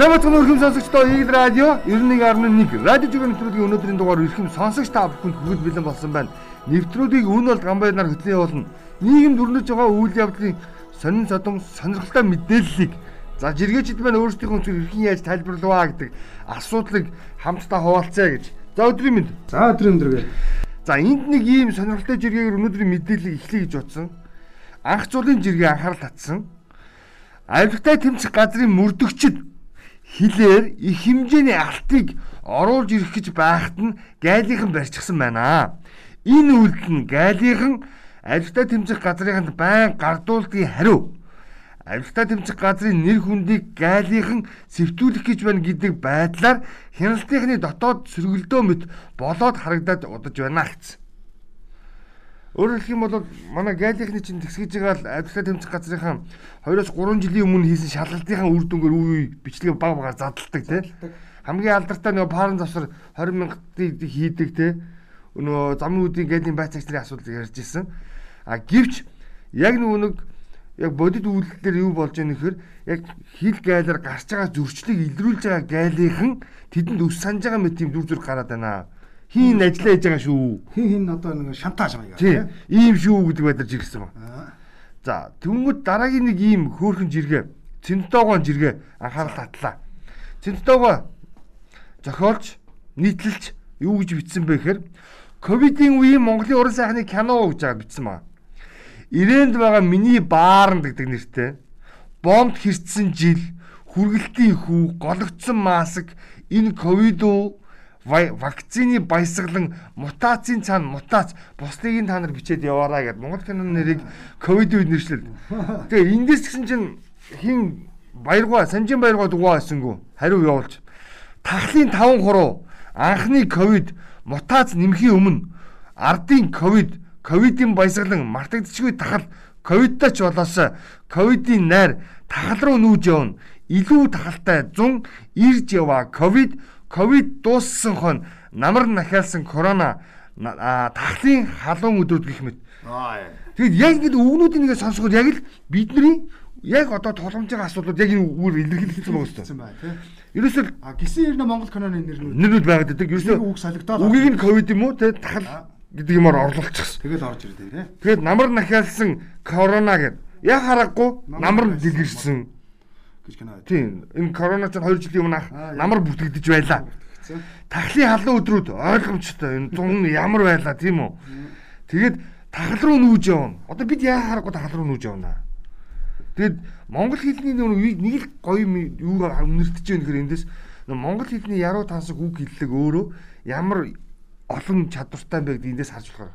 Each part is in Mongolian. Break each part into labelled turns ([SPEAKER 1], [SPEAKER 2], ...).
[SPEAKER 1] Бацхан өрхөм сонсогчдоо Игэл радио 91.1 радио жүгэн нэвтрүүлгийн өнөөдрийн дугаар эрхэм сонсогч та бүхэнд хүргэж бэлэн болсон байна. Нэвтрүүлгийг үн бол гамбайнаар хөтлөн явуулна. Нийгэм дүрнэж байгаа үйл явдлын сонин содон сонирхолтой мэдээллийг за жиргээчд маань өөрсдийнхөө зүг эрхэн яаж тайлбарлаваа гэдэг асуудлыг хамтдаа хуваалцъя гэж. За өдрийн мэнд.
[SPEAKER 2] За өдрийн өдрөг.
[SPEAKER 1] За энд нэг ийм сонирхолтой жиргээр өнөөдрийн мэдээллийг эхлэе гэж бодсон. Анх зуулийн жиргээ анхаарал татсан. Авилгатай тэмцэх газрын мөрдөгчд хилээр их хэмжээний алтыг оруулж ирэх гэж байхад нь гайлийнхан барьчихсан байна. Энэ үйлдэл нь гайлийнхан авилтаа тэмцэх газрыханд байн гардуулдгийн хариу. Авилтаа тэмцэх газрын нэр хүндийг гайлийнхан сэвтүүлэх гэж байна гэдэг байдлаар хяналтынхны дотоод сөргөлдөө мэт болоод харагдаад удаж байна гэсэн. Өөрөөр хэлэх юм бол манай гайлийнхны чинь тэгсгэж байгаа авилтаа тэмцэх газрынхаа 2-оос 3 жилийн өмнө хийсэн шалгалтынхаа үр дүнгээр үе үе бичлэгээ баг багаар задалдаг тий. Хамгийн алдартай нөгөө паран завсар 20 мянгатыг хийдэг тий. Нөгөө замын үүдийн гайлийн байцаагчдын асуудал ярьж ирсэн. А гівч яг нөгөө нэг яг бодит үйлдэлээр юу болж байгаа нөхөр яг хил гайлаар гарч байгаа зөрчлийг илрүүлж байгаа гайлийнхан тэдэнд өс санаж байгаа мэт тийм дүр зураг гараад байна Хин ажиллаа хийж байгаа шүү.
[SPEAKER 2] Хин хин одоо нэг шантаж маяг.
[SPEAKER 1] Тийм. Ийм шүү гэдэг байдлаар жиргсэн ба. За тэнгууд дараагийн нэг ийм хөөрхөн жиргээ Цэнтогоон жиргээ анхаарал татлаа. Цэнтогоо зохиолч нийтлэлч юу гэж бичсэн бэ гэхээр ковидын үеийн Монголын уран сайхны кино гэж байгаа бичсэн ба. Ирээнд байгаа миний баарн гэдэг нэртэй бомб хэрцсэн жил хүргэлтийн хүү гологдсон маск энэ ковид уу вакцины баясгалан мутацийн цаана мутац. Бусдыг та нар бичээд яваараа гэд. Монгол киноны нэрийг ковид үед нэршлээ. Тэгээ эндээс гисэн чинь хин баяргаа санжин баяргаа дугаа байсангүй. Хариу явуулж. Тахлын 5 хуруу. Анхны ковид мутац нэмхийн өмнө. Ардын ковид ковидын баясгалан мартагдчихгүй тахал ковидтай ч болоос ковидын найр тахал руу нүүж явна. Илүү тахалтай 100 ирж яваа ковид ковид дууссан хон намар нахиалсан корона тахлын халуун өдрүүд гэх мэт. Тэгэд яг ингэ үгнүүдийн нэгэ сонсоход яг л бидний яг одоо толгомжийн асуудлууд яг энэ үгээр илэрхийлсэн байгаа
[SPEAKER 2] тийм.
[SPEAKER 1] Ерөөсөө
[SPEAKER 2] гисэн ер нь Монгол киноны нэрнүүд
[SPEAKER 1] нэрнүүд байгаад байдаг. Ерөөсөө
[SPEAKER 2] үг солигдоод
[SPEAKER 1] үгийг нь ковид юм уу те тахал гэдэг юмар орлуулчихсан.
[SPEAKER 2] Тэгэл орж ирдэ тийм.
[SPEAKER 1] Тэгээд намар нахиалсан корона гэд яг харахгүй намар дэлгэрсэн гэж кино байд. Тийм. Энэ корона ч 2 жилийн өмнө намар бүтгэдэж байлаа. Тахлын халуун өдрүүд ойлгомжтой. Энэ зун ямар байлаа тийм үү? Тэгээд тахал руу нүүж явна. Одоо бид яа харахгүй тахал руу нүүж явна. Тэгэд монгол хэлний нэг л гоё юу үнэртэж байна гэхээр эндээс монгол хэлний яруу тансаг үг хэллэг өөрөө ямар олон чадвартай гэдгийг эндээс харж болохоор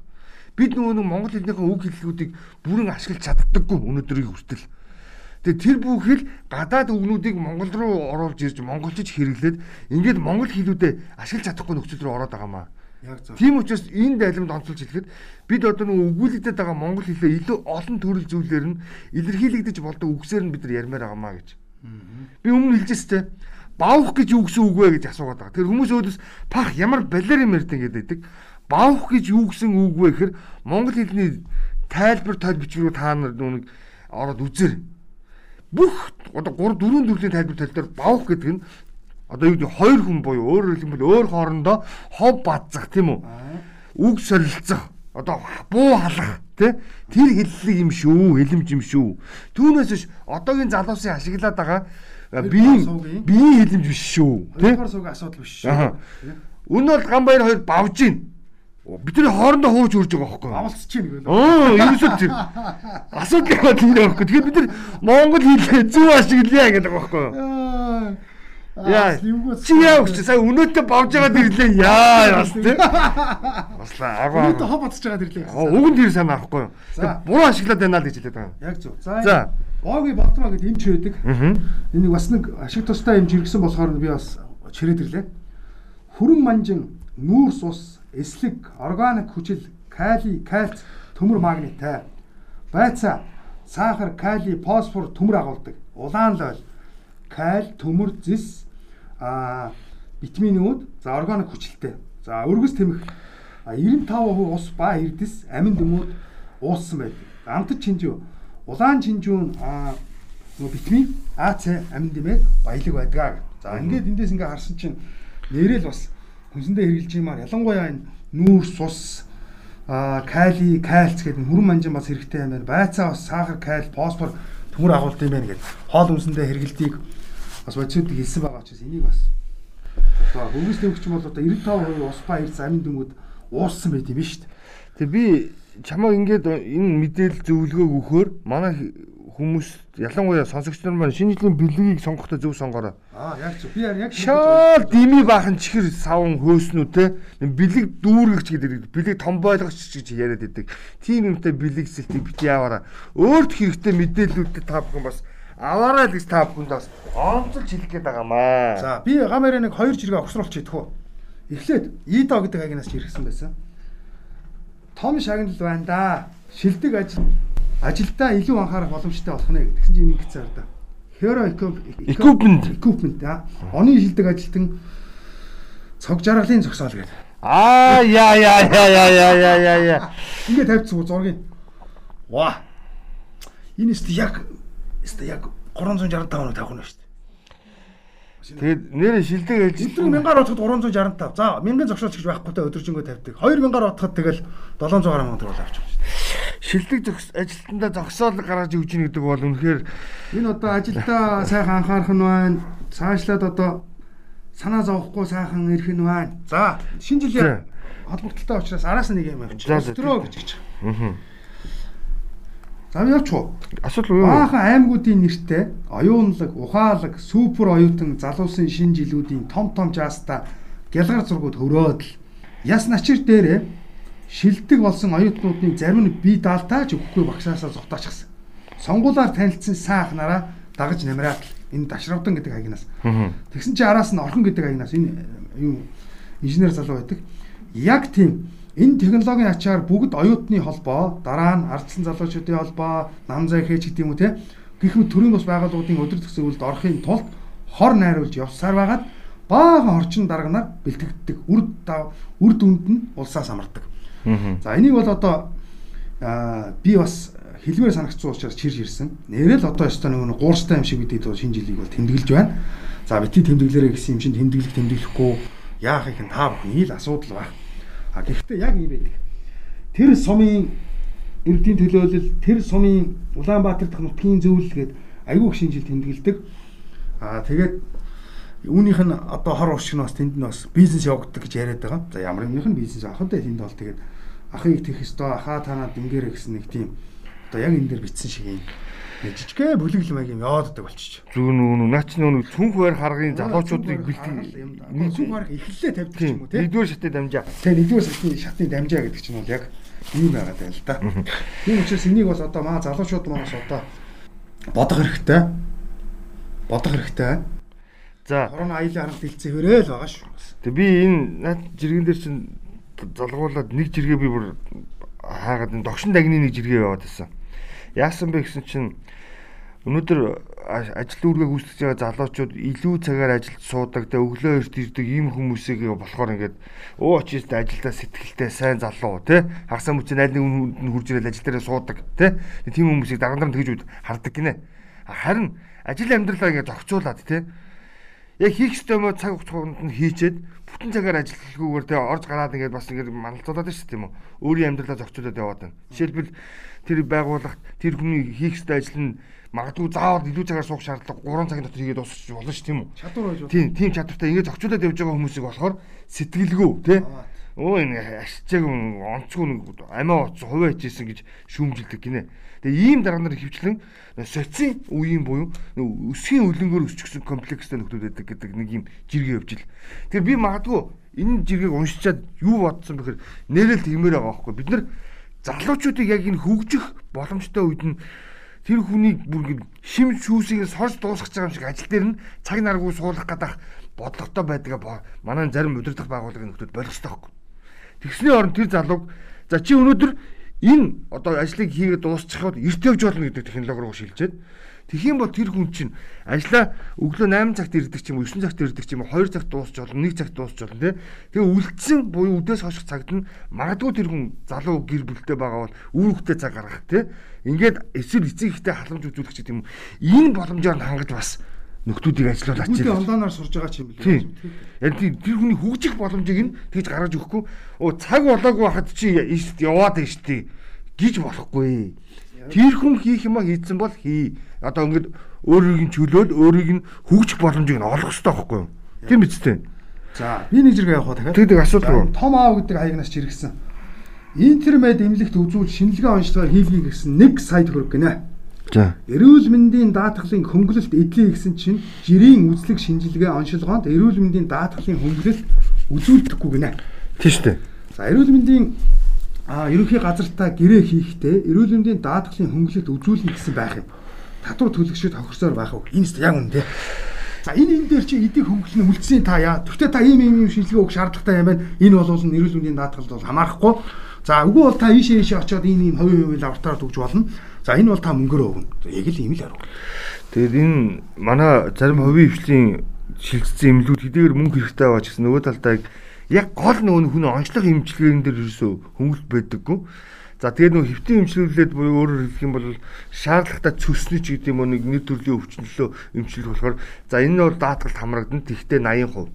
[SPEAKER 1] бид нөгөө нэг монгол хэлнийхээ үг хэллгүүдийг бүрэн ашиглаж чаддаггүй өнөөдрийг хүртэл Тэгээ тэр бүхэл гадаад үгнүүдийг Монгол руу оруулж ирж монголчиж хэрэглээд ингээд монгол хэлүүдэд ашиглаж чадахгүй нөхцөл рүү ороод байгаа маа. Яг зөв. Тийм учраас энэ дайламд онцолж хэлэхэд бид одоо нөгөө өгүүлэгдэт байгаа монгол хэлээ илүү олон төрөл зүйлээр нь илэрхийлэгдэж болдог үгсээр нь бид нар ярмаар байгаа маа гэж. Би өмнө хэлжээс тээ баавах гэж юу гэсэн үг вэ гэж асуугаад байгаа. Тэр хүмүүс өөдөөс пах ямар балер юм ярьдаг гэдэг. Баавах гэж юу гэсэн үг вэ гэхээр монгол хэлний тайлбар тойл бичвэрүүд та нар нүг ороод үзэр бүх одоо 3 4 төрлийн тайлбар тал дээр бавх гэдэг нь одоо юу гэдэг хоёр хүн буюу өөрөөр хэлбэл өөр хоорондоо хов бадзах тийм үү? Үг солилцох одоо буу халах тий? Тэр хэллэг юм шүү хэлэмж юм шүү. Түүнээс биш одоогийн залуусын ашиглаад байгаа биеийн биеийн хэлэмж биш шүү
[SPEAKER 2] тий? Суугийн асуудал биш шүү
[SPEAKER 1] энэ бол гамбаяр хоёр бавж гин бидний хоорондоо хууж үрж байгаа байхгүй?
[SPEAKER 2] Авалцж чинь гэнэ.
[SPEAKER 1] Аа, ерөөсөө тийм. Асуудал яваад тийм байхгүй. Тэгэхээр бид нар Монгол хэлээ зөв ашиглая гэдэг байхгүй юу? Яа. Чи яа гэж сая өнөөдөө бавж байгаад ирлээ. Яа бас тийм. Баслаа. Агуу.
[SPEAKER 2] Өнөөдөө хоб бодож байгаад ирлээ.
[SPEAKER 1] Уг нь тэр санаа юу? Буруу ашиглаад байна л гэж хэлээд байгаа.
[SPEAKER 2] Яг зөв. За. Боги Балтмаа гэдэг эмч байдаг. Энийг бас нэг ашиг тустай эмч иргэсэн болохоор би бас чирээд ирлээ. Хүрэн манжин нүүрс ус эслэг, органик хүчил, кали, кальц, төмөр магниттай. Байцаа, сахар, кали, фосфор төмөр агуулдаг. Улаан лойл, каль, төмөр, зис, а витаминууд, за органик хүчилтэй. За өргөс тэмэх 95% ус ба эрдэс, амин дөмүүд ууссан байдаг. Амтд чинжүү, улаан чинжүүн а нөгөө витамин А, С, амин дэмээд баялаг байдаг. За ингээд эндээс ингээ харсан чинь нэрэл бас хүнсэндээ хэрглэж юмар ялангуяа энэ нүүр сус а кали, кальц гэдэг хүрэн манжин бас хэрэгтэй юм байна. Байцаа бас сахар, каль, фосфор төмөр агуулт юм байна гэдэг. Хоол хүнсэндээ хэргэлдийг бас бодисуудыг хэлсэн байгаа учраас энийг бас одоо хөвгөс төвөгч бол одоо 95% ус ба эрс амин дүнгууд ууссан байт юм шүү дээ.
[SPEAKER 1] Тэгээ би чамаа ингээд энэ мэдээлэл зөвлөгөөг өгөхөөр манай хүмүүс ялангуяа сонсогч нар маань шинэ жилийн бэлгийг сонгохдоо зөв сонгороо.
[SPEAKER 2] Аа яг зөв. Би яг
[SPEAKER 1] шал дими баахан чихэр савн хөөснүү те бэлэг дүүргэгч гэдэг бэлэг том байлгагч гэж яриад байдаг. Тийм юмтай бэлэг сэлтийг бити яваараа. Өөрт хэрэгтэй мэдээллүүдэд та бүхэн бас аваарай л гэж та бүхэнд бас онцолж хэлэх гээд байгаамаа.
[SPEAKER 2] За би гамаараа нэг хоёр жиргээ огсруулах идэх үү. Эхлээд Идо гэдэг агнаас ирсэн байсан. Том шагнал байна да. Шилдэг ажил ажилдаа илүү анхаарах боломжтой болох нэ гэдгсэн чинь ингэж зардаа. Hero
[SPEAKER 1] equipment
[SPEAKER 2] equipment а. Оны шилдэг ажилтан цог жаргалын зогсоол гэдэг.
[SPEAKER 1] Аа яа яа яа яа яа яа яа.
[SPEAKER 2] Ингээ тавьчихсан зургийг. Ваа. Энэ ч яг яг 365 оноо тавих нь шүү дээ.
[SPEAKER 1] Тэгээд нэр шилдэг ээлж
[SPEAKER 2] өдөр 1000-аар утгад 365. За 1000 зогсооч гэж байхгүй та өдөржингөө тавьдаг. 2000-аар утгад тэгэл 700 гаруй мөнгө төгрөг авчих
[SPEAKER 1] шилдэг ажилтнаа зогсоол гаргаж өгч ийн гэдэг бол үнэхээр
[SPEAKER 2] энэ одоо ажилдаа сайхан анхаарах нь байна. Цаашлаад одоо санаа зовхгүй сайхан ирэх нь байна. За шинэ жилийн холбогдолтой учраас араас нэг юм авчих. Өстрөө гэж гэж. Аа. За явч уу.
[SPEAKER 1] Асуудал юу?
[SPEAKER 2] Баахан аймагуудын нэртэй оюунлаг, ухаалаг, супер оюутан залуусын шинэ жилүүдийн том том жааста гялгар зургууд хөрөөд л яс начир дээрээ шилдэг болсон оюутнуудын зарим нь бие даалтаач өгөхгүй багшаасаа зогтоочихсан. Сонгуулаар танилцсан сайн ахнараа дагаж намраад энэ дашравдан гэдэг агнаас. Тэгсэн чи араас нь орхон гэдэг агнаас энэ юу инженер залуу байдаг. Яг тийм энэ технологийн ачаар бүгд оюутны холбоо, дараа нь ардсан залуучуудын холбоо, нам зай хээж гэдэг юм уу те. Гэх мэт төрийн бас байгууллагуудын өдөр төсөө үйлд орохын тулд хор найруулж явсаар байгаад баахан орчин дарганаар бэлтгэгддэг. Үр үр дүнд нь улсаас амардаг. За энийг бол одоо би бас хэлмээр санагдсан учраас чирж ирсэн. Нэрэл одоо ёстой нэг гуурстай юм шиг бидний шинэ жилийг бол тэмдэглэж байна. За бити тэмдэглэрэй гэсэн юм чинь тэмдэглэх тэмдэглэхгүй яах их нь та бүхэн ил асуудал байна. А гэхдээ яг юм байдаг. Тэр сумын эрдийн төлөөлөл, тэр сумын Улаанбаатар дахь нутгийн зөвлөл гээд айгүй их шинэ жил тэмдэглэдэг. А тэгээд үүнийх нь одоо хор уршигнаас тэнд нь бас бизнес явагддаг гэж яриад байгаа. За ямар юмных нь бизнес авах вэ тэнд бол тэгээд ахыг тех ёстой ахаа танаа дингэрэ гэсэн нэг тийм одоо яг энэ дээр бичсэн шиг юм жижигхэн бүлэглэл маяг юм явааддаг болчих.
[SPEAKER 1] Зүүн нүүн наач нүүн цүнх байр харгын залуучуудыг бэлтгэл
[SPEAKER 2] цүнх байр эхлэлээ тавьдаг юм уу
[SPEAKER 1] те. Нэгдүгээр шатны дамжаа.
[SPEAKER 2] Тэгээ нэгдүгээр шатны шатны дамжаа гэдэг чинь бол яг ийм байгаад байна л да. Тийм учраас энийг бол одоо маа залуучууд манаас одоо бодох хэрэгтэй. Бодох хэрэгтэй. За. Корона аюулын харамт хилцээ хөрөөл байгаа шүү.
[SPEAKER 1] Тэг би энэ наад жиргэн дээр чинь залгуулад нэг жиргээ би бүр хаагаад энэ догшин дагны нэг жиргээ яваад байсан. Яасан бэ гэсэн чинь өнөөдөр ажил үүргээ гүйцэтгэж байгаа залуучууд илүү цагаар ажилд суудаг, тэ өглөө эрт ирдэг ийм хүмүүсийг болохоор ингээд өө очиж ажилдаа сэтгэлтэй сайн залуу тэ хагасаа мөчөө найл нэг хурж ирэл ажил дээр суудаг тэ тийм хүмүүсийг дарамдар тэгж хардаг гинэ. Харин ажил амьдралаа ингээд зохицуулаад тэ яг хийх ёстой мó цаг хугацаанд нь хийчээд бүтэн цагаар ажиллахгүйгээр тэгээ орж гараад ингээд бас ингээд маналцуулаад шүү дээ тийм үү. Өөрийн амьдралаа зохицуулаад яваад байна. Жишээлбэл тэр байгууллагт тэр хүний хийх ёстой ажил нь магадгүй заавал илүү цагаар суух шаардлага 3 цагийн дотор хийгээд дуусчих болно шүү тийм үү.
[SPEAKER 2] Чадвар байж
[SPEAKER 1] болно. Тийм, тийм чадвартай ингээд зохицуулаад явж байгаа хүмүүсийг болохоор сэтгэлгүй тий. Өө энэ ашигчааг онцгүй нэг амиа оц хувиа хийжсэн гэж шүүмжилдэг гинэ. Тэгээ ийм дарга нар хөвчлэн соци үеийн буюу өсгийн үлэнгөөр өсчихсэн комплекстэй нөхдөд байдаг гэдэг нэг юм жиргээ явж ил. Тэгэхээр би магадгүй энэ жиргээг уншичаад юу бодсон бэхээр нэрэл тиймэр байгаа байхгүй. Бид нар залуучуудыг яг энэ хөгжих боломжтой үед нь тэр хүнийг бүр шим шүүсийг сорж дуусгах байгаа юм шиг ажил дээр нь цаг наргүй суулгах гадах бодлоготой байдгаа манай зарим удирдах байгууллагын нөхдөд хэрэгтэй байхгүй. Тэгсний оронд тэр залууг за чи өнөөдөр энэ одоо ажлыг хийгээд дуусчихад эрт явж болно гэдэг технологи руу шилжээд юм бол тэр хүн чинь ажлаа өглөө 8 цагт ирдэг ч юм уу 9 цагт ирдэг ч юм уу 2 цагт дуусч болно 1 цагт дуусч болно тий Тэгээ үлдсэн буюу үдээс хойших цагт нь магадгүй тэр хүн залуу гэр бүлтэй байгаа бол үр хөвгтэй цаг гаргах тий ингээд эсвэл эцэг ихтэй халамж үзүүлэх гэдэг юм энэ боломжоор хангаж бас нөхдүүдийг ажиллуулаач.
[SPEAKER 2] Нөхдүүд онлайнаар сурж байгаа ч юм
[SPEAKER 1] бэл. Яг тэр хүний хөгжих боломжийг нь тэгж гаргаж өгөхгүй. Оо цаг болоогүй хад чи яваад шүү дээ гэж болохгүй. Тэр хүн хийх юма хийцэн бол хий. Одоо ингээд өөрийг нь чөлөөл өөрийг нь хөгжих боломжийг нь олох хэрэгтэй байхгүй юу? Тийм биз дээ.
[SPEAKER 2] За би нэг зэрэг явах дахиад.
[SPEAKER 1] Тэгдэг асуудал.
[SPEAKER 2] Том аав гэдэг хаягнаас чирэгсэн. Интермед эмнэлэгт үзүүл шинжилгээ онцлогоор хийлгий гэсэн 1 сая төгрөг гинэ.
[SPEAKER 1] За.
[SPEAKER 2] Эрүүл мэндийн даатгалын хөнгөлөлт эдлээ гэсэн чинь жирийн үзлэг шинжилгээ оншилгоонд эрүүл мэндийн даатгалын хөнгөлөлт үзүүлдэхгүй гинэ.
[SPEAKER 1] Тийм шүү дээ.
[SPEAKER 2] За эрүүл мэндийн а ерөнхий газартаа гэрээ хийхдээ эрүүл мэндийн даатгалын хөнгөлөлт үзүүлнэ гэсэн байх юм. Татвар төлөгчд хохирсоор байх уу? Энэ яг үнэ тий. За энэ энэ дээр чи эдийг хөнгөлнө үлдсэн та яа. Тэгвэл та ийм ийм шинжилгээ өгөх шаардлагатай юм байна. Энэ бол эрүүл мэндийн даатгалд бол хамаарахгүй. За үгүй бол та ийшээ ийшээ очиод энэ ийм хувийн хувийн лабораторид өгч болно. За энэ бол та мөнгөөрөө өгнө. Яг л ийм л арга.
[SPEAKER 1] Тэгээд энэ манай зарим хувийн хвшлийн шилжсэн эмнэлүүд хэдийгээр мөнгө хэрэгтэй байгаа ч гэсэн нөгөө талдаа яг гол нөгөө хүний онцлог эмчилгээн дээр ерөөсөө хөнгөлт байдаггүй. За тэгээд нөгөө хэвтийн эмчилүүлээд буюу өөрөөр хэлэх юм бол шаардлагатай цөснө ч гэдэг юм уу нэг нэр төрлийн өвчнөлөө эмчилэх болохоор за энэ нь бол даатгалд хамрагдана. Тэгтээ 80%.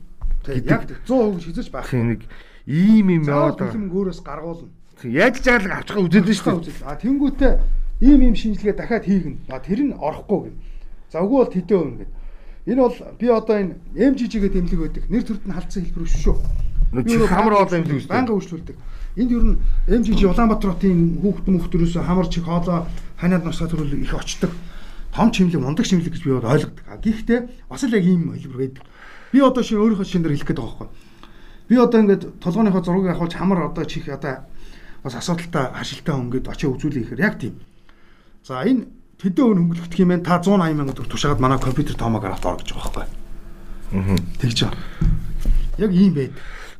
[SPEAKER 2] Тэгээд яг 100% шизэж байх.
[SPEAKER 1] Нэг ийм юм
[SPEAKER 2] яваад байгаа. Өөрөөс гаргуулна.
[SPEAKER 1] Яаж жаалга авчихаа үзээд шүү
[SPEAKER 2] дээ. А тэнгуүтээ ийм ийм шинжилгээ дахиад хийгэн. А тэр нь орохгүй гэн. За үгүй бол тэдэн өгнө гэд. Энэ бол би одоо энэ MGG-гээ тэмлэг байдаг. Нэр төрт нь халдсан хэлбэр биш шүү.
[SPEAKER 1] Хамар хоолой эмнэлэг
[SPEAKER 2] үүсдэг. Банга үйлчлүүлдэг. Энд ер нь MGG Улаанбаатар хотын хүүхд мөхтөрөөс хамар чих хоолой ханиад нусаа төрөл их очдог. Том чимлэг, мундаг чимлэг гэж би бол ойлгодог. Гэхдээ бас л яг ийм хэлбэр байдаг. Би одоо шинэ өөрийнхөө шинээр хэлэх гээд байгаа байхгүй. Би одоо ингээд толгойнхоо зургийг авахулж хамар одоо чих одоо бас асуудалтай хашилтай өнгөд очиж үзүүлэх ихээр яг тийм За энэ тэдэн өн хөнгөлөгдөх юм байна. Та 180 сая төгрөг тушаагаад манай компьютер тоомог аваад ор гэж байгаа байхгүй. Аа. Тэгж байгаа. Яг ийм байд.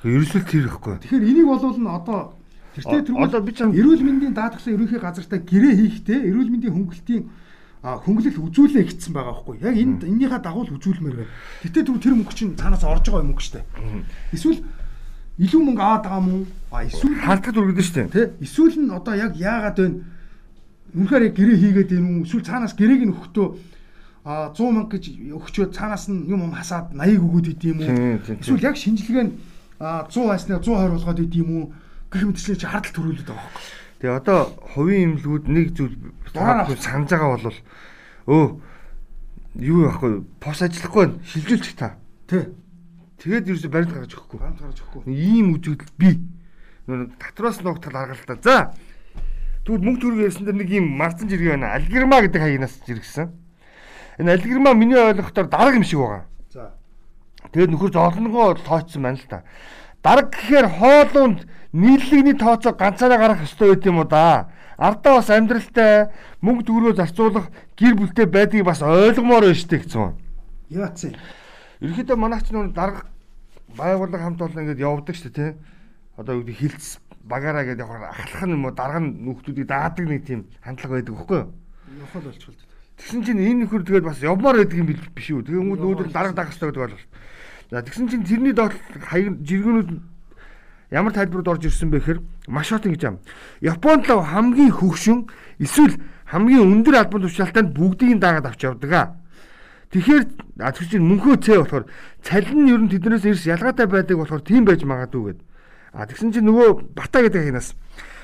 [SPEAKER 1] Ерөөсөө тэр ихгүй.
[SPEAKER 2] Тэгэхээр энийг болвол нь одоо тэртээ тэр одоо би чам эрүүл мэндийн даатгалын ерөнхий газартаа гэрээ хийхдээ эрүүл мэндийн хөнгөлтийн хөнгөлөлт үзүүлээ гэсэн байгаа байхгүй. Яг энд эннийхээ дагуу л үзүүлмээр байна. Гэтэ түр тэр мөнгө чинь цаанаас орж байгаа мөнгө штэ. Эсвэл илүү мөнгө аваад байгаа мөн а эсвэл
[SPEAKER 1] халтгад үргэлдэн штэ.
[SPEAKER 2] Тэ? Эсвэл нь одоо яг яагаад вэ? үнэхээр яг гэрээ хийгээд юм уу эсвэл цаанаас гэрээг нь өгөхдөө а 100 мянга гэж өгчөө цаанаас нь юм юм хасаад 80 өгөөд идэм юм уу эсвэл яг шинжилгээ нь 100 хайснаа 120 болгоод идэм юм уу гэх мэтчлээ чи хардтал төрүүлээд байгаа байхгүй.
[SPEAKER 1] Тэгээ одоо хувийн имлгүүд нэг зүйл санаж байгаа бол өө юу яахгүй пос ажиллахгүй шилжүүлчих та.
[SPEAKER 2] Тэ.
[SPEAKER 1] Тэгээд ерөөсө баримт гаргаж өгөхгүй.
[SPEAKER 2] Баримт гаргаж өгөхгүй.
[SPEAKER 1] Ийм үзэгдэл би. Татвараас ногтол аргалтай. За Тэгвэл мөнгө төгрөг ярьсан дээр нэг юм марцсан жиргээ байна. Алгирма гэдэг хаягнаас жиргсэн. Энэ алгирма миний ойлгохоор дарга юм шиг байгаа. Тэгээд нөхөр золонгоо тооцсон байна л та. Дарга гэхээр хоолунд нийллэгний тооцоо ганцаараа гарах ёстой байт юм уу да. Ардаа бас амьдралтай мөнгө төгрөгөө зарцуулах гэр бүлтэй байдгийг бас ойлгомоор байна штэ гэсэн.
[SPEAKER 2] Яац юм.
[SPEAKER 1] Ерөнхийдөө манайч нөр дарга байгууллага хамт олон ингэж явдаг штэ тий. Одоо юу гэдэг хилцс багаараа гэдэг яг ахлах нь юм уу дарга нь нөхдүүдийг даадаг нэг тийм хандлага байдаг байхгүй юу?
[SPEAKER 2] Явахал болчихвол.
[SPEAKER 1] Тэгсэн чинь энэ нөхөр тэгээд бас явмаар байдаг юм биш үү? Тэгээ хүмүүс өөдөр дарга дагах хэрэгтэй гэдэг бол. За тэгсэн чинь тэрний доод хаяг жиргэнүүд ямар тайлбарууд орж ирсэн бэ гэхээр маш хот ингэж юм. Японд л хамгийн хөгшин эсвэл хамгийн өндөр албан тушаалтанд бүгдийг даагаад авч явдаг аа. Тэгэхээр тэгсэн чинь мөнхөө цэ болохоор цалин нь ер нь тэднээс ирс ялгаатай байдаг болохоор тийм байж магадгүй гэдэг. А тэгсэн чинь нөгөө бата гэдэг хинаас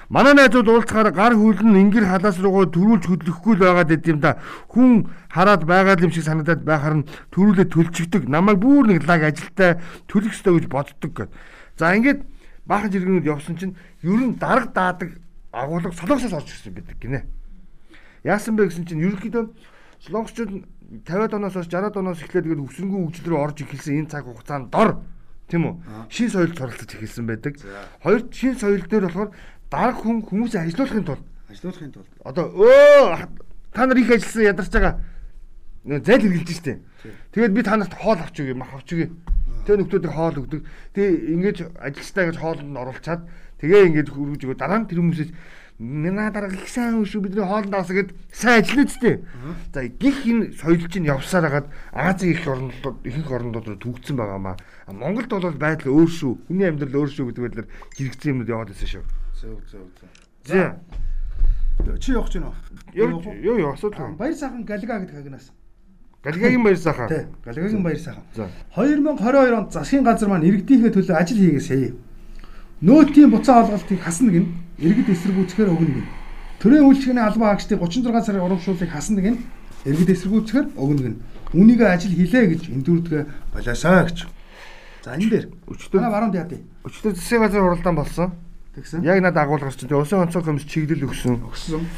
[SPEAKER 1] манай найзууд уулзахаар гар хөлн ингэр халаас руугаа төрүүлж хөдлөхгүй л байгаад байд юм да. Хүн хараад байгаа юм шиг санагдаад байхаар нь төрүүлээ төлчихдөг. Намайг бүр нэг лаг ажилтаа төлөх ёстой гэж боддог гэд. За ингээд баахан жиргэнүүд явсан чинь ер нь дарга даадаг агуулга солонгосоос орж ирсэн байдаг гинэ. Яасан бэ гэсэн чинь ерөнхийдөө солонгосчууд 50-аад оноос хойш 60-аад оноос эхлээд тэгээд өвсөнгөө хөгжил рүү орж ирсэн энэ цаг хугацаанд дор Тийм үү? Шин соёлд суралцаж эхэлсэн байдаг. Хоёр шин соёл дээр болохоор дараг хүн хүмүүсээ ажилуулахын тулд
[SPEAKER 2] ажилуулахын тулд
[SPEAKER 1] одоо өө та нар их ажилласан ядарч байгаа зайл хэрглэж штэ. Тэгээд би танарт хоол авч өгье, мах авч өгье. Тэгээ нөхдүүдийг хоол өгдөг. Тэгээ ингэж ажилчтай гэж хоолнд нь оруулчаад тэгээ ингэж хөргөж өгөө дараа нь тэр хүмүүсээс Мина дарга их сайн хүн шүү бидний хоолнд авсан гэд сайн ажиллана ч тийм. За гих энэ соёл чинь явсаар хагаад Азийн их орнууд ихэнх орнууд руу төгссөн байгаамаа. Монголд бол байдал өөр шүү. Хүний амьдрал өөр шүү гэдэг байдлаар хэрэгцсэн юмнууд яваад байсан шүү.
[SPEAKER 2] Зөв зөв зөв. За. Чи явах гэж байна уу?
[SPEAKER 1] Юу юу асуудал.
[SPEAKER 2] Баяр сайхан галга гэдэг хагнаас.
[SPEAKER 1] Галгагийн баяр сайхан.
[SPEAKER 2] Тий. Галгагийн баяр сайхан. За. 2022 онд засгийн газар маань иргэдийнхээ төлөө ажил хийгээсэй. Нөөтийн буцаа олголтыг хасна гин иргэд эсэргүүцэхээр өгнө гин. Төрийн үйлчлэгийн албан хаагчдын 36 сарын урамшууллыг хасна гин иргэд эсэргүүцэхээр өгнө гин. Үнийг ажил хийлээ гэж эндүрдгээ болоосаа гэж. За энэ дээр өчтөр баруунд яа тий.
[SPEAKER 1] Өчтөр засгийн газар уралдаан болсон. Тэгсэн. Яг надад агуулгаар чинь усан онцгой комисс чиглэл өгсөн.
[SPEAKER 2] Өгсөн.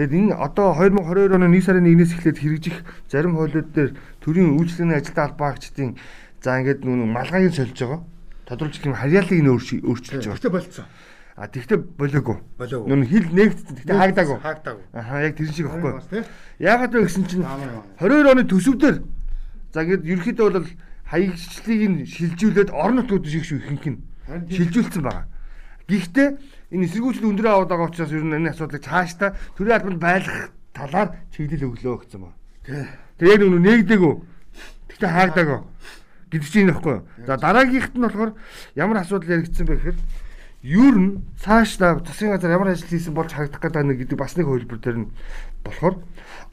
[SPEAKER 1] Тэгэд энэ одоо 2022 оны 1 сарын 1-ээс эхлээд хэрэгжих зарим хуулиуд дээр төрийн үйлчлэгийн ажилтны албаагчдын за ингээд нүн малгайг сольж байгаа. Тодорхойлж юм харьяалыг нь өөрчилж байгаа.
[SPEAKER 2] Тэгтээ болцсон.
[SPEAKER 1] А тэгтээ болоогүй.
[SPEAKER 2] Болоогүй.
[SPEAKER 1] Нүн хил нэгдсэн. Тэгтээ хаагдаагүй.
[SPEAKER 2] Хаагдаагүй.
[SPEAKER 1] Аха яг тэр шиг байхгүй. Яагаад вэ гэсэн чинь 22 оны төсөвдөр за ингээд ерөөхдөө бол хаягчлалыг нь шилжүүлээд орон нутгууд шиг шүү ихэнх нь шилжүүлсэн байгаа. Гэхдээ энэ эсэргүүцэл өндөр аваад байгаа учраас ер нь энэ асуудлыг цаашдаа төрийн албанд байлгах талаар чиглэл өглөө гэсэн ба. Тэгээ яг нүг нэгдээгүү. Гэхдээ хаагдаагүй гэдэг чинь нөхгүй. За дараагийнхт нь болохоор ямар асуудал яригдсан бэ гэхээр ер нь цаашдаа засгийн газар ямар ажил хийсэн болж харагдах гэдэг нэг гэдэг бас нэг хөлбөр дээр нь болохоор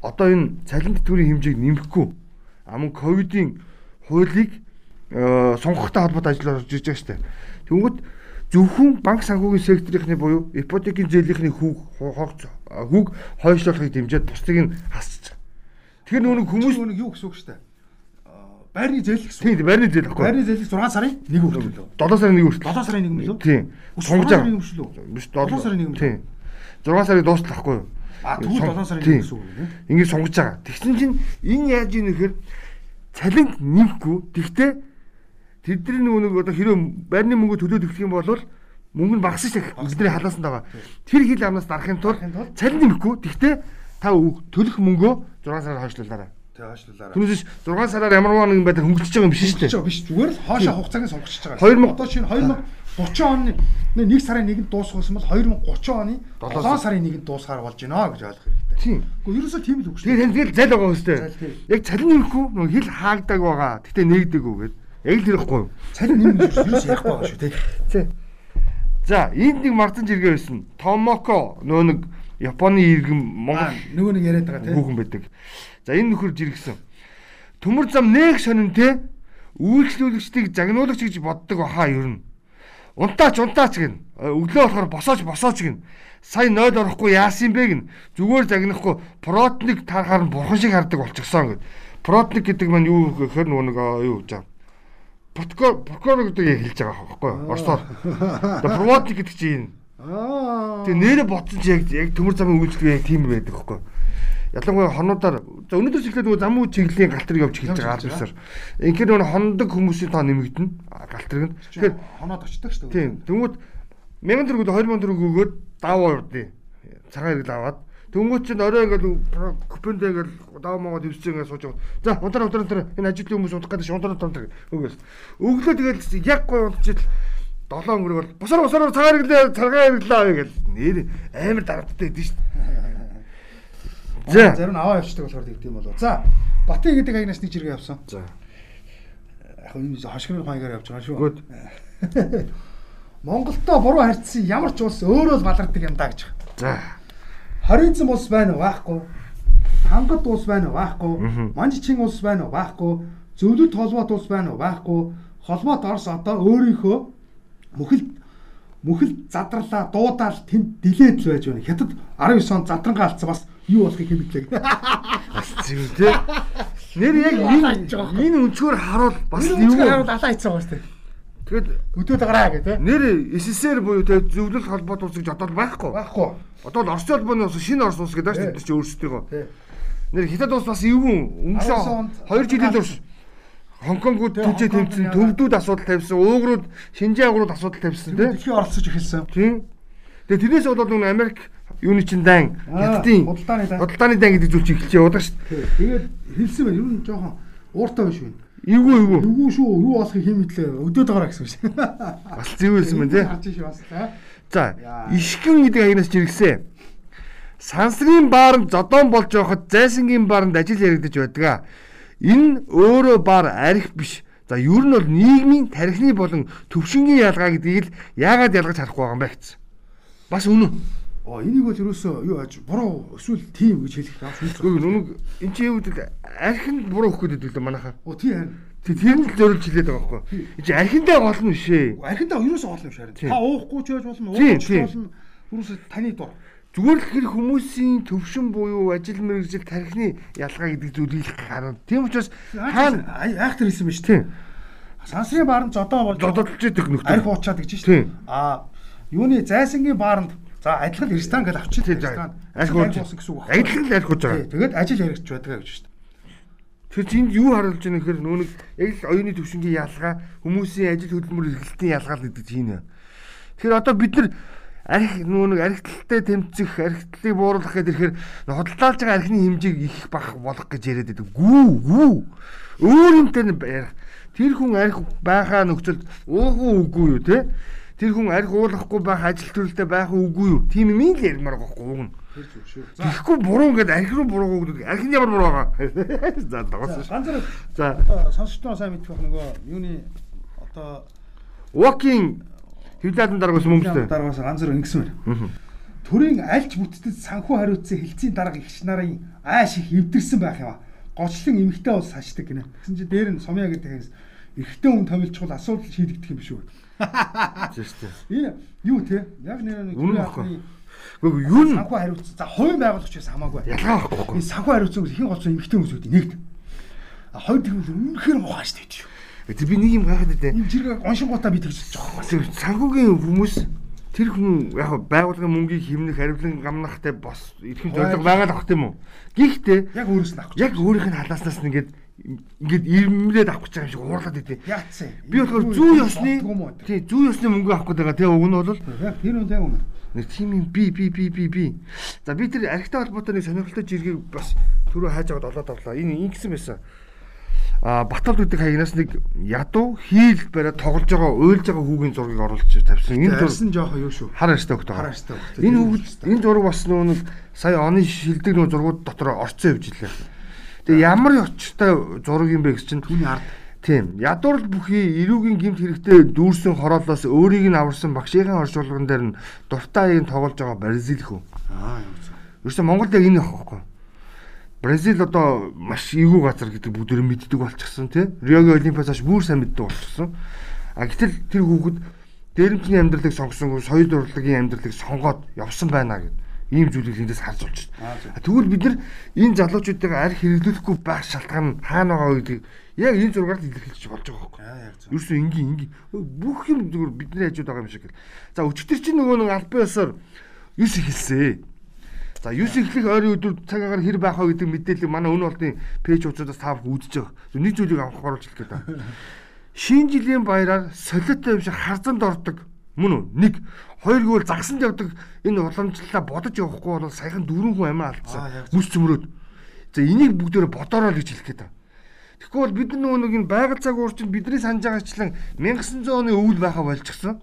[SPEAKER 1] одоо энэ цалин тэтгэврийн хэмжээг нэмэхгүй амун ковидын хуулийг э, сонгохтой холбоотой ажил орж ирж байгаа шүү дээ. Тэнгүүд зөвхөн банк санхүүгийн секторынхны буюу ипотекийн зээлийнхний хүүг хүүг хойшлуулахыг дэмжиж бусдыг нь хасчих. Тэгэхээр нүг хүмүүс
[SPEAKER 2] нүг юу гэсэн үг дээ. Байрны зээл гэсэн.
[SPEAKER 1] Тийм байрны зээл баггүй.
[SPEAKER 2] Байрны зээл 6 сарын 1 хүртэл.
[SPEAKER 1] 7 сарын 1 хүртэл.
[SPEAKER 2] 7 сарын 1 мөлөө.
[SPEAKER 1] Тийм.
[SPEAKER 2] Сонгож байгаа.
[SPEAKER 1] Биш 7
[SPEAKER 2] сарын 1 мөлөө.
[SPEAKER 1] Тийм. 6 сарыг дуустал байхгүй юу?
[SPEAKER 2] А тэгвэл 7 сарын 1 гэсэн үг юм.
[SPEAKER 1] Ингээд сонгож байгаа. Тэгсэн чинь энэ яаж ийм нэхэр цалин нэмэхгүй. Тэгтээ тэдний нэг одоо хэрэв байрны мөнгө төлөөд өгөх юм бол мөнгө нь багасч бидний халаасанд байгаа. Тэр хил амнаас дарахын тулд цалин нэмэхгүй. Тэгтээ та төлөх мөнгөө 6 сараар хойшлуулаарай.
[SPEAKER 2] Тэг хойшлуулаарай.
[SPEAKER 1] Түүнээс 6 сараар ямар нэгэн байдлаар хөнгөлөж байгаа юм биш шүү дээ.
[SPEAKER 2] Биш зүгээр л хоошоо хугацааг сонгочихж байгаа.
[SPEAKER 1] 2000
[SPEAKER 2] одоо шинэ 2030 оны 1 сарын 1-нд дуусгасан бол 2030 оны 7 сарын 1-нд дуусгаар болж байна гэж ойлгох хэрэгтэй.
[SPEAKER 1] Тийм.
[SPEAKER 2] Гэхдээ ерөөсөө тийм л үг шүү.
[SPEAKER 1] Тэгээд тэгэл зал байгаа хөстэй. Яг цалин нэмэхгүй хил хаагдаг байгаа. Гэтэ нэгдэггүй гээд. Яг л тэрхгүй юу?
[SPEAKER 2] Цалин нэмэх ерөөсөө яахгүй байгаа шүү тий.
[SPEAKER 1] Тий. За, энд нэг марцан жиргээ байсан. Томоко нөгөө нэг Японы иргэн Монгол
[SPEAKER 2] нөгөө нэг яриад байгаа тий.
[SPEAKER 1] Хүүхэн байдаг. За, энэ нөхөр жиргсэн. Төмөр зам нэг сонин те үйлчлүүлэгчдийг загнуулагч гэж боддог баха ер нь. Унтаач унтаач гин. Өглөө болохоор босооч босооч гин сая 0 орохгүй яасан бэ гин зүгээр загнахгүй протник тарахаар нь бурхан шиг хардаг болчихсон гэд. Протник гэдэг маань юу гэхээр нөгөө нэг юу гэж Подкор подкор гэдэг яг хэлж байгаа байхгүй юу? Орсоор. Протник гэдэг чинь Аа. Тэгээ нэрэ ботсон чи яг яг төмөр замын үйлчлэг яг тийм байдаг байхгүй юу? Ялангуяа хонуудаар за өнөөдөөс эхлээд нөгөө замуу чиглэлийн галтрыг явж эхэлж байгаа албасаар. Инхээр нөгөө хондог хүмүүсийн тоо нэмэгдэнэ галтрыг нь. Тэгэхээр
[SPEAKER 2] хоноод очдог шүү
[SPEAKER 1] дээ. Тийм. Тэнгүүд 1000 төгрөг 2000 төгрөг өгөөд даваа урдээ. Цагаан хэрэгл аваад Тэнгүүт чинь орой ингээл купонд ингээл дав монгол ивсэж ингээд сууж байгаа. За унтар унтар унтар энэ ажилтны хүмүүс унтах гэдэг шунтар унтар өгөөс. Өглөө тэгэл яг гой унтчихэл 7 өнгөрөг бол босоор босоор цагаан хэрэглээ цагаан хэрэглээ авъя гэл нэр амар дарагддаг дээ шүү
[SPEAKER 2] дээ. За зарим нь аваа явчихдаг болохоор тэгдэм болоо. За Батын гэдэг хаягнаас нэг жиргээ явсан.
[SPEAKER 1] За.
[SPEAKER 2] Яг энэ хошгирын хаягаар явж байгаа шүү. Монголтой буруу харьцсан ямар ч улс өөрөө л балардаг юм да гэж.
[SPEAKER 1] За.
[SPEAKER 2] Хоригдсан улс байна уу? Байхгүй. Хангад улс байна уу? Байхгүй. Манжчин улс байна уу? Байхгүй. Зөвлөлт холбоот улс байна уу? Байхгүй. Холбоот Орос одоо өөрийнхөө мөхөл мөхөл задралаа дуудаал тэнд дилээд л байж байна. Хятад 19 онд задрангаа алдсан бас юу болохыг хэмэглээ.
[SPEAKER 1] Бас зөв тий. Нэр яг энэ өнцгөр харуул бас
[SPEAKER 2] юу харуул алаа хийцэн байгаа шүү дээ.
[SPEAKER 1] Тэгэд
[SPEAKER 2] өдөөд гараа гэдэг.
[SPEAKER 1] Нэр СССР буюу те зөвлөл холбоот улс гэж одоо байхгүй.
[SPEAKER 2] Байхгүй.
[SPEAKER 1] Одоо л Орос улбаны улс шинэ Орос улс гэдэг шүү дээ чи өөрсдөө. Нэр Хятад улс бас эвгүй өнгөрсөн 2 жилийн турш Хонконгууд түнчээ тэмцэн төвдүүд асуудал тавьсан, уугрууд Шинжаан уугрууд асуудал тавьсан
[SPEAKER 2] тийм. Дэлхий оролцож эхэлсэн.
[SPEAKER 1] Тийм. Тэгээ тэрнээс болоод нөгөө Америк юуны чин дан хятадын
[SPEAKER 2] худалдааны дан
[SPEAKER 1] худалдааны дан гэдэг зүйл чи эхэлж яваад шүү
[SPEAKER 2] дээ. Тэгээд хэлсэн байна. Ер нь жоохон ууртай биш үү?
[SPEAKER 1] Эвгүй эвгүй.
[SPEAKER 2] Эвгүй шүү. Юу болохыг хэмэдлээ. Өдөөд гараа гэсэн шүү.
[SPEAKER 1] Бас зэвэлсэн мэн тий.
[SPEAKER 2] Харж шүү бас тий.
[SPEAKER 1] За, ишгэн гэдэг агнаас жиргсэн. Сансрын баар нь зодон болж явахад зайсангийн баарнд ажил яригдаж байдаг. Энэ өөрөө баар арх биш. За, ер нь бол нийгмийн тархины болон төвшингийн ялгаа гэдгийг л яагаад ялгаж харахгүй байгаа юм бэ гэсэн. Бас үнэн.
[SPEAKER 2] Оо энийг бол ерөөсөө юу аж буруу эсвэл тийм гэж хэлэх юм.
[SPEAKER 1] Гэхдээ нүг эн чинь юу гэдэг архинд буруу өгөх гэдэг л манайхаа.
[SPEAKER 2] Оо тий харин.
[SPEAKER 1] Тэр нь л зориулж хэлээд байгаа байхгүй. Энд чинь архиндаа гол нь бишээ.
[SPEAKER 2] Архиндаа ерөөсөө гол юм шиг харин. Та уухгүй ч байж болно, уухгүй ч болно. Ерөөсөө таны дур.
[SPEAKER 1] Зүгээр л хэр хүмүүсийн төвшин буюу ажил мэргэжил тархины ялгаа гэдэг зүйлийг харна. Тийм учраас
[SPEAKER 2] хаана айхтар хэлсэн ба шүү. Тийм. Сансрын бааранд жодоо болж
[SPEAKER 1] жодолж идэх нөхдөд.
[SPEAKER 2] Арх уучаад гэж шүү. Аа юуны зайсангийн бааранд За адилхан ресторан гэж авчиж
[SPEAKER 1] ресторан арх уусан гэсэн үг байна. Адилхан л арх ууж байгаа.
[SPEAKER 2] Тэгээд ажил хэрэгч байдаг гэж шүү.
[SPEAKER 1] Тэгэхээр энд юу харуулж байгаа нөхөр нүүнэг яг л оюуны төвшингийн ялгаа хүмүүсийн ажил хөдөлмөр эрхлэлтийн ялгаа л гэдэг чинь юм. Тэгэхээр одоо бид нар арх нүүнэг архиталтай тэмцэх, архитлыг бууруулах гэдэг ихээр худалдаалж байгаа архины хэмжээг их бах болох гэж яриад байдаг. Гүү, гүү. Өөр юмтай ярих. Тэр хүн арх байхаа нөхцөлд уугүй үгүй юу те? тэр хүн арх уулахгүй байх ажил төрөлтэй байх үгүй юу? Тийм юм л ярмаар байхгүй уг нь. Тэр зүг шүү. Тэгэхгүй буруу ингээд арх руу буруу гэдэг. Арх нь ямар буруу байгаа. За шүү.
[SPEAKER 2] Ганцаар за сонсогчдоо сайн мэдэх нөгөө юуны одоо
[SPEAKER 1] walking хөвлөдөн дараагаас хүмүүстээ
[SPEAKER 2] дараагаас ганцаар ингэсэн байна. Төрийн альч бүттэд санхүү хариуцсан хилцийн дарга ихч нарын ааш их эвдэрсэн байх юм а. Гочлон эмхтэй бол сашдаг гинэ. Тэгсэн чи дээр нь сумья гэдэг эрэгтэй хүн томилчвал асуудал шийдэгдэх юм биш үү? Тийм шүү дээ. Энэ юу те? Яг нэр нэг
[SPEAKER 1] баггүй. Гэхдээ юу
[SPEAKER 2] н санхүү хариуцсан. За хувийн байгуулагч байсан хамаагүй.
[SPEAKER 1] Ялгаа байхгүй.
[SPEAKER 2] Энэ санхүү хариуцсан хин голцоо эмгтэй хүмүүс үүдээ нэгд. А хоёр тэгвэл үнэхээр муухай шүү дээ.
[SPEAKER 1] Тэг би нэг юм гайхаад байдаа.
[SPEAKER 2] Энэ зэрэг гоншингуудаа би тэгж жоохон.
[SPEAKER 1] Санхүүгийн хүмүүс тэр хүн яг байгууллагын мөнгийг хэмнэх хариулан гамнахтай бос ихэн зориг байгаа л ах тийм үү. Гэхдээ
[SPEAKER 2] яг өөрөөс нь авах.
[SPEAKER 1] Яг өөрийнх нь халааснаас нь ингээд ингээд ирмлээд авах гэж байгаа юм шиг уурлаад идэв.
[SPEAKER 2] Яатсан.
[SPEAKER 1] Би болохоор зүү ёсны тий зүү ёсны мөнгө авах гэдэг тий уг нь бол
[SPEAKER 2] тэр үн тэг үнэ.
[SPEAKER 1] Нэг тийм юм би би би би би. За би тэр архитай холбоотой нэг сонирхолтой жиргэг бас түрүү хайж аваад олоод авлаа. Энэ ингэсэн байсан. А Баталд гэдэг хаягнаас нэг ядуу хийл бариад тоглож байгаа уйлж байгаа хүүгийн зургийг оруулж тавьсан.
[SPEAKER 2] Энэ зурсан жоох юу шүү.
[SPEAKER 1] Хар арьстай хөхтэй.
[SPEAKER 2] Хар арьстай хөхтэй.
[SPEAKER 1] Энэ хүүг энэ зураг бас нөгөө сая оны шилдэг нөгөө зургууд дотор орцсон явж илээ. Тэгээ ямар очтой зураг юм бэ гэж чинь түүний ард Тийм. Ядуурл бүхий эрүүгийн гимт хэрэгтэй дүүрсэн хороолоос өөрийг нь аварсан багшийн оршуулган дээр нь дуртай аягийн тоглож байгаа Бразил хөө. Аа юм. Ерөөсө Монголд яг энэ байхгүй. Бразил одоо маш эвгүй газар гэдэг бүгд мэддэг болчихсон тий. Риогийн Олимпиас хойш бүр сайн мэддэг болчихсон. А гэтэл тэр хүүхэд дээрэмчний амьдралыг сонгосонгүй соёл урлагийн амьдралыг сонгоод явсан байна гэдэг ийм зүйлийг эндээс харж болж байна. Тэгвэл бид нар энэ залуучуудыг арх хэрэглүүлэхгүй байх шалтгаан хаана байгаа гэдгийг яг энэ зургаар илэрхийлж болж байгаа байхгүй. Ерөөсөө энгийн энгийн бүх юм зүгээр бидний хажууд байгаа юм шиг. За өчтөр чинь нөгөө нэг албан ёсоор 9 эхэлсэн. За 9 эхлэх ойрын өдөр цаг агаар хэр байх вэ гэдэг мэдээлэл манай өнөө болтын пэйж хуудасаас та бүхэн үзэж байгаа. Нэг зүйлийг авах оруулж хэлэх гэдэг. Шинэ жилийн баяраар солиотой юм шиг харзанд ордог мөн үү? Нэг Хоёргүй бол загсанд явдаг энэ уламжлалаа бодож явахгүй бол саяхан дөрвөн хүн амиа алдсан. Мүс цөмрөөд. За энийг бүгдөө бодороо л гэж хэлэх гээд байна. Бол бид нөгөө нэг энэ байгаль цаг уурчин бидний санаж байгаачлан 1900 оны өвөл байха болчихсон.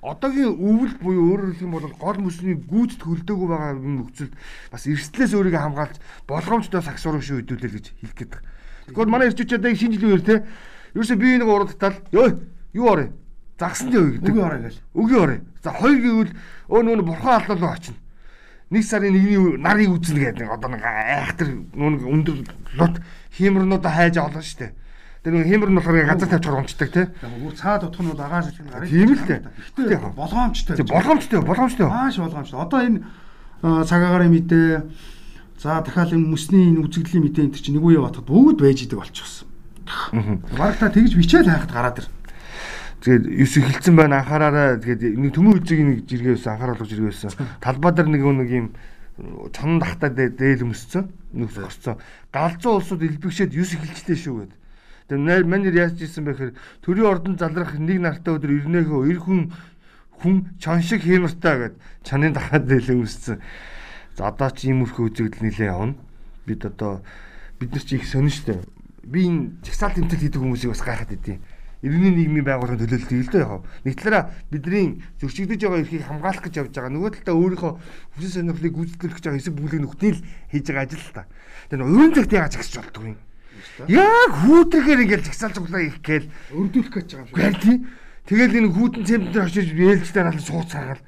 [SPEAKER 1] Одоогийн өвөл буюу өөрөөр хэлэх юм бол гол мөсний гүйцэд хөлдөөгүй байгаа нөхцөлд бас эрсдлээс өөрийгөө хамгаалж болгоомжтой сагс урагш өдүүлээ гэж хэлэх гээд байна. Тэгэхгүй манай ирчүүчээд шинэ жилийн үеэр те ерөөсөө би нэг уралдтал ёо юу орё загсанд явъя гэдэг.
[SPEAKER 2] Үгүй орой гэл.
[SPEAKER 1] Үгүй орой. За хоёр гэвэл өө нүүн бурхан аллалуу очино. Нэг сарын нэгний нарыг үзнэ гэдэг нэг одоо нэг айхтар нүүн өндөр лот хиймэрнүүдэ хайж олно штэ. Тэр нэг хиймэр нь болохоор газар тавьж хормчдаг тий.
[SPEAKER 2] Бүр цаад утхнууд агааш чинь
[SPEAKER 1] гарыг. Тийм л дээ.
[SPEAKER 2] Гэтэ болгоомжтой.
[SPEAKER 1] Болгоомжтой, болгоомжтой.
[SPEAKER 2] Маш болгоомжтой. Одоо энэ цагаагаар мэдээ за дахиад энэ мөсний энэ үзэгдлийн мэдээ энэ чинь нэг үе батад бүгд байж идэг болчихсон. Бараг та тэгж бичээл хайхад гараад ир.
[SPEAKER 1] Тэгээд юус эхэлсэн байна анхаараарай. Тэгээд нэг төмөн үзэг нэг жиргээ байсан анхааруулж жиргээ байсан. Талбай дээр нэг нэг юм чон дахтаа дээл өмссөн. Нэг орцсон. Галзуу улсууд элбэгшээд юус эхэлжлээ шүү гэд. Тэгээд манер яаж ийсэн бэхээр төрийн ордон залрах нэг нартай өдөр ирнэхөө эр хүн хүн чон шиг хиймэртэй гэд чанын дахаад дээл өмссөн. За одоо ч иймэрхүү үзэгдэл нилээ явна. Бид одоо бид нар чи их сонин штэ. Би энэ жагсаал тэмцэл хийдэг хүмүүсийг бас гайхаад идэв иргэний нийгмийн байгууллагын төлөөлөлт л дээ яг. Нэг талаараа бидний зөрчигдөж байгаа эрхийг хамгаалах гэж явж байгаа. Нөгөө талдаа өөрийнхөө хүсэл сонирхлыг гүйцэтгэх гэж байгаа хэсэг бүлэг нөхдөл хийж байгаа ажил л та. Тэр өрөөнд цагт яаж агсч болдгоо юм. Яг хүүтрэхээр ингээл жагсаал цуглаа их гээл
[SPEAKER 2] өрдүүлэх гэж байгаа юм
[SPEAKER 1] шиг. Тийм. Тэгэл энэ хүүтэн цемент дээр очиж ээлжтэй наал сууц саргаал.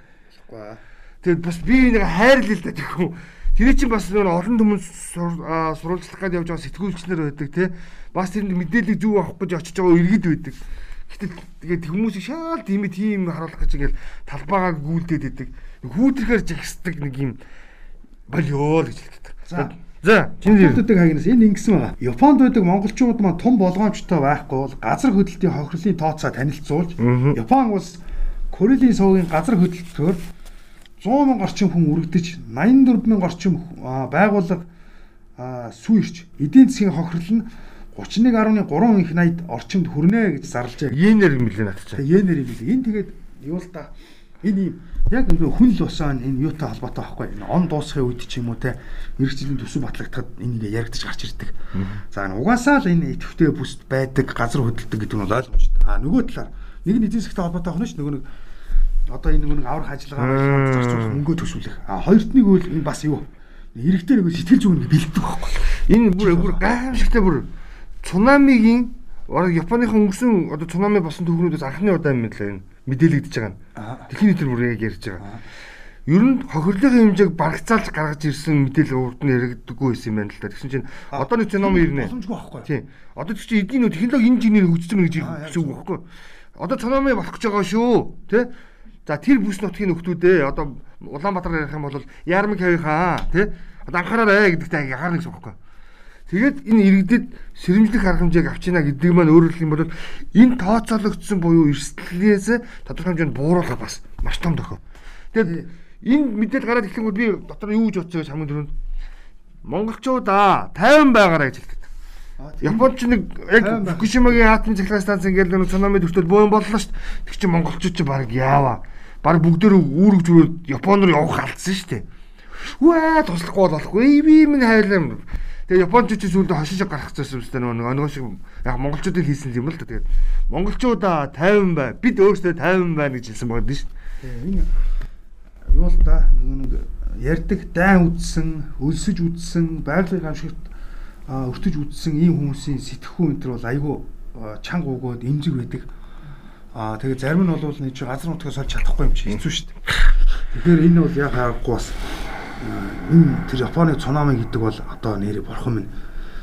[SPEAKER 1] Тэгээд бас би нэг хайрлал л да тэгэхгүй. Тэр чинь бас нэг олон хүмүүс сурвалжлах гээд явж байгаа сэтгүүлчнэр байдаг тий. Бас тэрэнд мэдээлэл зөв авах гэж очиж байгаа иргэд байдаг. Гэтэл тэгээд хүмүүсийг шаал тийм тийм харуулах гэж ингээл талбайгаа гүйлдээд байдаг. Хүүтрэхээр жигсдэг нэг юм болио л гэж хэлдэг. За За,
[SPEAKER 2] Япондуудыг хагнаас энэ ингэсэн байгаа. Японд байдаг монголчууд маань том болгоомжтой байхгүй бол газар хөдлөлтийн хохирлын тооцоо танилцуулж Япон улс Корелийн сувгийн газар хөдлөлтөөр 100 мянган орчим хүн үргэлдэж 84 мянган орчим байгууллага сүйрч эдийн засгийн хохирол нь 31.3 их 80 орчимд хүрнэ гэж зарлжээ.
[SPEAKER 1] Йенээр мэлээ натчаа.
[SPEAKER 2] Йенээр мэлээ. Энэ тэгээд юу л да энэ юм яг ингээ хүн л усаа энэ юутай холбоотой байхгүй энэ он дуусахын үед ч юм уу те мэрэгчлийн төсөв батлагдахад энийг яригдчих гарч ирдэг. За угаасаа л энэ идэвхтэй бүст байдаг газар хөдөлдөг гэдэг нь ойлгомжтой. А нөгөө талаар нэг нь эдийн засгтай холбоотой байна ш нөгөө нэг одоо энэ нэг аврах ажиллагаа зарцуулах мөнгө төсвөлөх. А хоёрт нэг үйл энэ бас юу иргэдээ нэг сэтгэл зүйн бэлддэг байхгүй.
[SPEAKER 1] Энэ бүр бүр гайхамшигтай бүр цунамигийн Японыхон өнгөрсөн одоо цунами босон төвхнүүдээс анхны удаа юм лээ энэ мэдээлэгдэж байгаа нь. Дэлхийн нийтээр бүр яг ярьж байгаа. Ер нь хохирлын хэмжээг барагцаалж гаргаж ирсэн мэдээлэл урд нь яригддаггүй байсан юм байна л да. Тэгсэн чинь одоо нэг ном ирнэ.
[SPEAKER 2] Боломжгүй байхгүй.
[SPEAKER 1] Тийм. Одоо тэг чи эдийн нөө технологи инженер хөгжсөн гэж хэлсэн үг байхгүй. Одоо цономи болох гэж байгаа шүү. Тэ? За тэр бүс нутгийн нөхдүүдээ одоо Улаанбаатар ярих юм бол Ярмаг хавийнхаа тий одоо анхаараарай гэдэгтэй яхаар нэгсэн байхгүй. Тэгээд энэ иргэдэд сэрэмжлэх арга хэмжээг авчина гэдэг маань өөрөөр хэлэх юм бол энэ тооцоологдсон буюу эрсдлээс тодорхой хэмжээнд бууруулах бас маш том тохио. Тэгээд энэ мэдээлэл гараад ихэнгүүт би дотор юу гэж бодсоо хамгийн түрүүнд монголчуудаа 50 байгаараа гэж хэлдэг. Японч нэг яг Фукушимагийн атомын цахилгаан станц ингээл нэг цунами төвтөл бөөн боллоо шүү дээ. Тэг чи монголчууд чи баг яава. Баг бүгдөө үүрэг зүрээр Япон руу явах алдсан шүү дээ. Үээ туслахгүй болохгүй. Би минь хайлаа Тэгээ Японч ч сүүлдээ хошиж гарах гэсэн юм байна нөгөө нөгөө шиг яг монголчуудыг хийсэн юм л да. Тэгээд монголчуудаа 50 бай. Бид өөрсдөө 50 байна гэж хэлсэн байгаа дээ шүү.
[SPEAKER 2] Энэ юу л да нөгөө нэг ярддаг дайн үдсэн, өлсөж үдсэн, байгалийн хамшигт өртөж үдсэн ийм хүмүүсийн сэтгэхүй энэ төр бол айгүй чанга өгөөд эмзэг байдаг. Аа тэгээ зарим нь бол нэг газар нутгаас олж чадахгүй юм чи хэцүү шүү дээ. Тэгэхээр энэ бол яг харахгүй бас энэ тэр Японы цунами гэдэг бол одоо нэр бурхан минь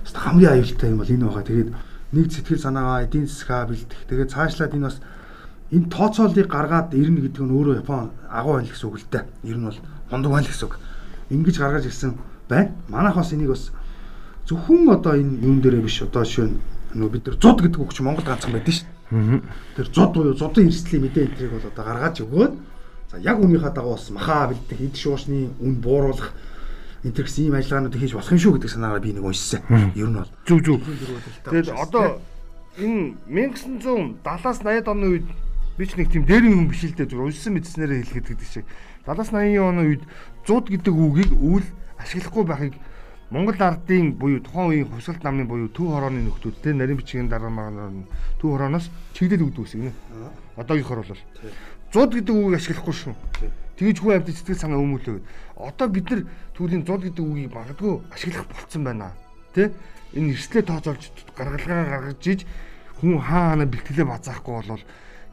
[SPEAKER 2] хамгийн аюултай юм бол энэ байгаа. Тэгээд нэг сэтгэл санаагаа эдийн засгаа бэлдэх. Тэгээд цаашлаад энэ бас энэ тооцоолыг гаргаад ирнэ гэдэг нь өөрөө Япон агуу байна гэсэн үг л дээ. Ер нь бол мундаг байна гэсэн үг. Ингиж гаргаж ирсэн байна. Манайх бас энийг бас зөвхөн одоо энэ юун дээрээ биш одоо нь нөгөө бид нар зуд гэдэг үг чи Монгол ганцхан байдаг шүү дээ. Тэр зуд буюу зудын эрсдлийн мэдээ энтрийг бол одоо гаргаж өгөөд За яг үнийхээ дагуу бас махаа бэлдэх, эд шуушны үн бууруулах энэ төр гэсэн ийм ажиллагаануудыг хийж болох юм шүү гэдэг санаагаар би нэг уншсан. Ер нь бол
[SPEAKER 1] зүг зүг. Тэгээд одоо энэ 1970-аас 80-ад оны үед би ч нэг тийм дээрэн юм биш л дээ зүр уншсан мэдснээрээ хэлэхэд гэдэг шиг. 70-аас 80-ийн оны үед 100 гэдэг үгийг үл ашиглахгүй байхыг Монгол ардын буюу тухайн үеийн хувьсгалт намны буюу төв хорооны те нарийн бичгийн дараа магаар төв хорооноос чиглэл өгдөг үсэг нэ. Одоогийнхор бол 100 гэдэг үгийг ашиглахгүй шүү. Тэгж хүн амьд сэтгэл санаа өмүүлээ. Одоо бид нар түүний 100 гэдэг үгийг магадгүй ашиглах болцсон байна. Тэ? Энэ эрслээ тооцоолж гаргалгаа гаргаж иж хүн хаана бэлтгэлээ базаахгүй болвол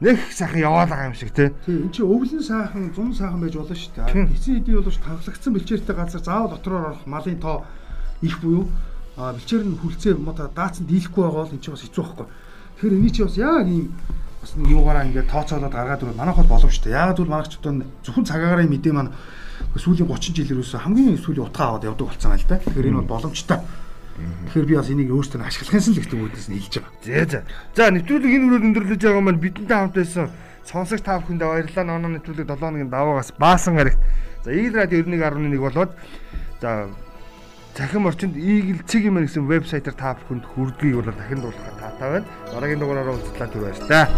[SPEAKER 1] нэг сайхан яваад байгаа юм шиг тий.
[SPEAKER 2] Тийм эн чинь өвлөн сайхан, зун сайхан байж болно шүү дээ. Эцсийн эдийн боловч тавлагдсан бэлчээртэй газар заавал дотроор орох малын тоо их буюу бэлчээр нь хүлцээ мото даацсан дийлэхгүй байгаа бол эн чинь бас хэцүү байхгүй. Тэгэхээр эний чи бас яг ийм бас нэг юугаараа ингээд тооцоолоод гаргаад ирвэл манайх бол боломжтой. Яагаад гэвэл манайх ч одоо зөвхөн цагаагаар мэдээ маань сүүлийн 30 жилээр үсэн хамгийн сүүлийн утгаа аваад явдаг болсон байл та. Тэгэхээр энэ бол боломжтой. Тэгэхээр би бас энийг өөртөө ашиглахын л гэдэг үүднээс нь хэлж байгаа.
[SPEAKER 1] Зээ за. За нэвтрүүлэг энэ үрээр өндөрлөж байгаа маань бидэнтэй хамт байсан сонсогч та бүхэндээ баярлалаа. Ноно нэвтрүүлэг 7 хоногийн даваагаас баасан гарагт. За Eagle Radio 91.1 болоод за Захим орчинд Eagle цэг юм гэсэн вебсайтаар та бүхэнд хүрдгийг бол дахин дуулахаар таатай байна. Дараагийн дугаараараа уулзлаа түр баяр та.